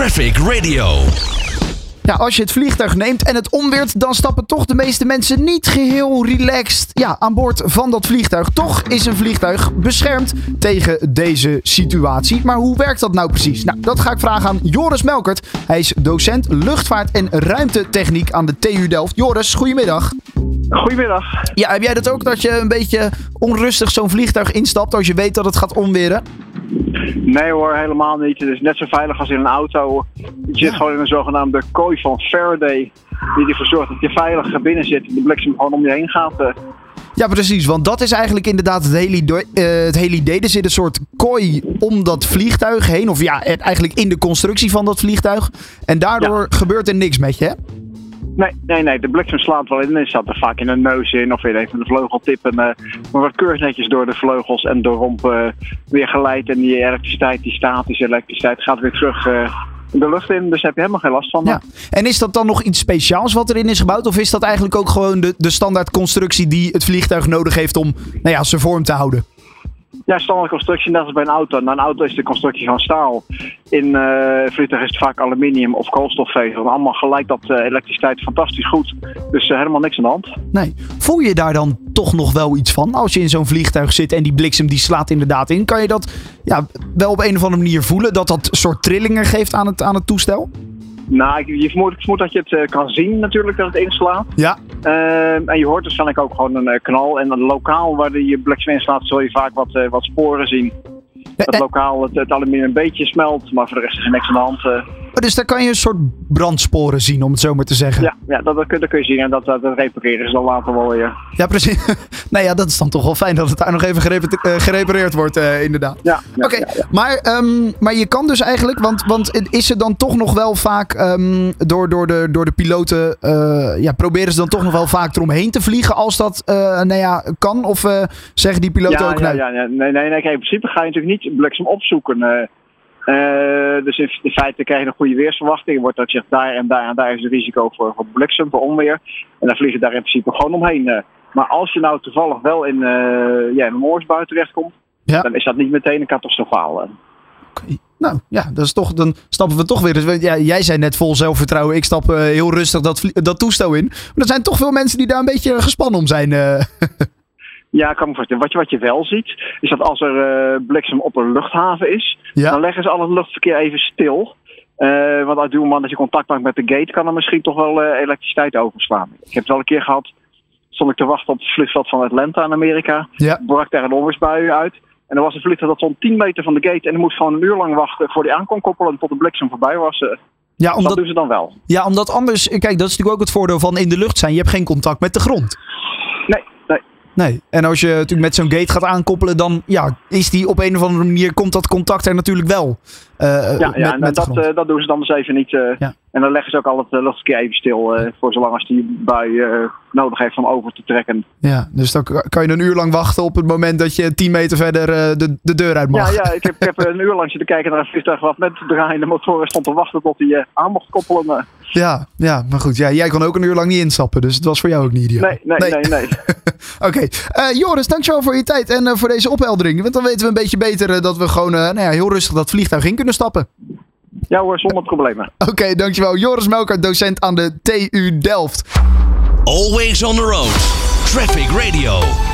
Traffic Radio. Ja, als je het vliegtuig neemt en het omweert, dan stappen toch de meeste mensen niet geheel relaxed ja, aan boord van dat vliegtuig. Toch is een vliegtuig beschermd tegen deze situatie. Maar hoe werkt dat nou precies? Nou, dat ga ik vragen aan Joris Melkert. Hij is docent luchtvaart en ruimtetechniek aan de TU Delft. Joris, goedemiddag. Goedemiddag. Ja, heb jij dat ook dat je een beetje onrustig zo'n vliegtuig instapt als je weet dat het gaat omweren? Nee hoor, helemaal niet. Het is net zo veilig als in een auto. Je zit gewoon in een zogenaamde kooi van Faraday. Die ervoor zorgt dat je veilig binnen zit en de bliksem gewoon om je heen gaat. eh. Ja, precies. Want dat is eigenlijk inderdaad het hele, idee- eh, het hele idee. Er zit een soort kooi om dat vliegtuig heen. Of ja, het- eigenlijk in de constructie van dat vliegtuig. En daardoor gebeurt er niks met je, hè? Nee, nee, nee, de bliksem slaat wel in. Het zat er vaak in een neus in of weer even de vleugeltip. En, eh, maar wordt keurig netjes door de vleugels en de romp eh, weer geleid. En die elektriciteit, die statische elektriciteit, gaat weer terug eh, de lucht in. Dus daar heb je helemaal geen last van. Ja. En is dat dan nog iets speciaals wat erin is gebouwd? Of is dat eigenlijk ook gewoon de, de standaard constructie die het vliegtuig nodig heeft om nou ja, zijn vorm te houden? Ja, standaard constructie, net als bij een auto. Nou, een auto is de constructie van staal. In eh vliegtuig is het vaak aluminium of koolstofvezel. Allemaal gelijk dat eh, elektriciteit fantastisch goed. Dus eh, helemaal niks aan de hand. Nee. Voel je daar dan toch nog wel iets van? Als je in zo'n vliegtuig zit en die bliksem die slaat inderdaad in. Kan je dat ja, wel op een of andere manier voelen? Dat dat soort trillingen geeft aan het, aan het toestel? Nou, ik, je vermoedt, ik vermoed dat je het kan zien natuurlijk dat het inslaat. Ja. Ehm, en je hoort waarschijnlijk ook gewoon een eh, knal. En dan lokaal waar die bliksem inslaat zul je vaak wat, eh, wat sporen zien. Dat Eh, lokaal het, het aluminium een beetje smelt. Maar voor de rest is er niks aan de hand. Dus daar kan je een soort brandsporen zien, om het zo maar te zeggen. ja, ja dat, dat, kun, dat kun je zien. En dat, dat, repareren ze dan later wel weer. Ja, precies. nou ja, dat is dan toch wel fijn dat het daar nog even eh, gerepareerd wordt, eh, inderdaad. Ja, ja, Oké, ja, ja. maar, ehm, maar je kan dus eigenlijk, want, want is er dan toch nog wel vaak ehm, door, door, de, door de piloten, eh, ja, proberen ze dan toch nog wel vaak eromheen te vliegen als dat eh, nou ja, kan? Of zeggen die piloten ook, ja, nee, ja, ja. Nee, nee, nee. Kijk, in principe ga je natuurlijk niet bliksem opzoeken. eh. Eh, dus in, in feite krijg je een goede weersverwachting. Er wordt ook gezegd daar en daar en daar is het risico voor, voor bliksem, voor onweer. En dan vlieg je daar in principe gewoon omheen. eh. Maar als je nou toevallig wel in, eh ja, in een oorsbui terechtkomt, Ja. dan is dat niet meteen een catastrofaal. eh. Nou ja, dat is toch, dan stappen we toch weer. Dus, ja, jij zei net vol zelfvertrouwen, ik stap heel rustig dat, dat toestel in. Maar er zijn toch veel mensen die daar een beetje gespannen om zijn. eh. Ja, ik kan me voorstellen. Wat je, wat je wel ziet, is dat als er eh, bliksem op een luchthaven is, Ja. dan leggen ze al het luchtverkeer even stil. Eh, want uit moment dat je contact maakt met de gate, kan er misschien toch wel eh, elektriciteit overslaan. Ik heb het wel een keer gehad, stond ik te wachten op het vliegveld van Atlanta in Amerika. Ja. Brak daar een onweersbui uit. En er was een vliegtuig dat stond 10 meter van de gate en moest gewoon een uur lang wachten voor die aan kon koppelen tot de bliksem voorbij was. Ja, dat omdat, doen ze dan wel. ja, omdat anders, kijk, dat is natuurlijk ook het voordeel van in de lucht zijn. Je hebt geen contact met de grond. Nee, nee. En als je natuurlijk met zo'n gate gaat aankoppelen, dan ja, is die op een of andere manier, komt dat contact er natuurlijk wel. eh, Ja, ja met, en met dat, eh, dat doen ze dan dus even niet. eh. Ja. En dan leggen ze ook al het eh, luchtverkeer even stil eh, voor zolang als die bui eh, nodig heeft om over te trekken. ja, dus dan kan je een uur lang wachten op het moment dat je 10 meter verder eh, de, de deur uit mag. Ja, ja ik, heb, ik heb een uur lang zitten kijken naar een vliegtuig wat met draaiende motoren stond te wachten tot hij eh, aan mocht koppelen. eh. Ja, ja, maar goed. Ja, jij kon ook een uur lang niet instappen, dus het was voor jou ook niet ideaal. Nee, nee, nee, nee. Oké, Eh, Joris, dankjewel voor je tijd en eh, voor deze opheldering. Want dan weten we een beetje beter eh, dat we gewoon eh, nou ja, heel rustig dat vliegtuig in kunnen stappen. Ja hoor, zonder problemen. Oké, dankjewel. Joris Melker, docent aan de TU Delft. Always on the road. Traffic Radio.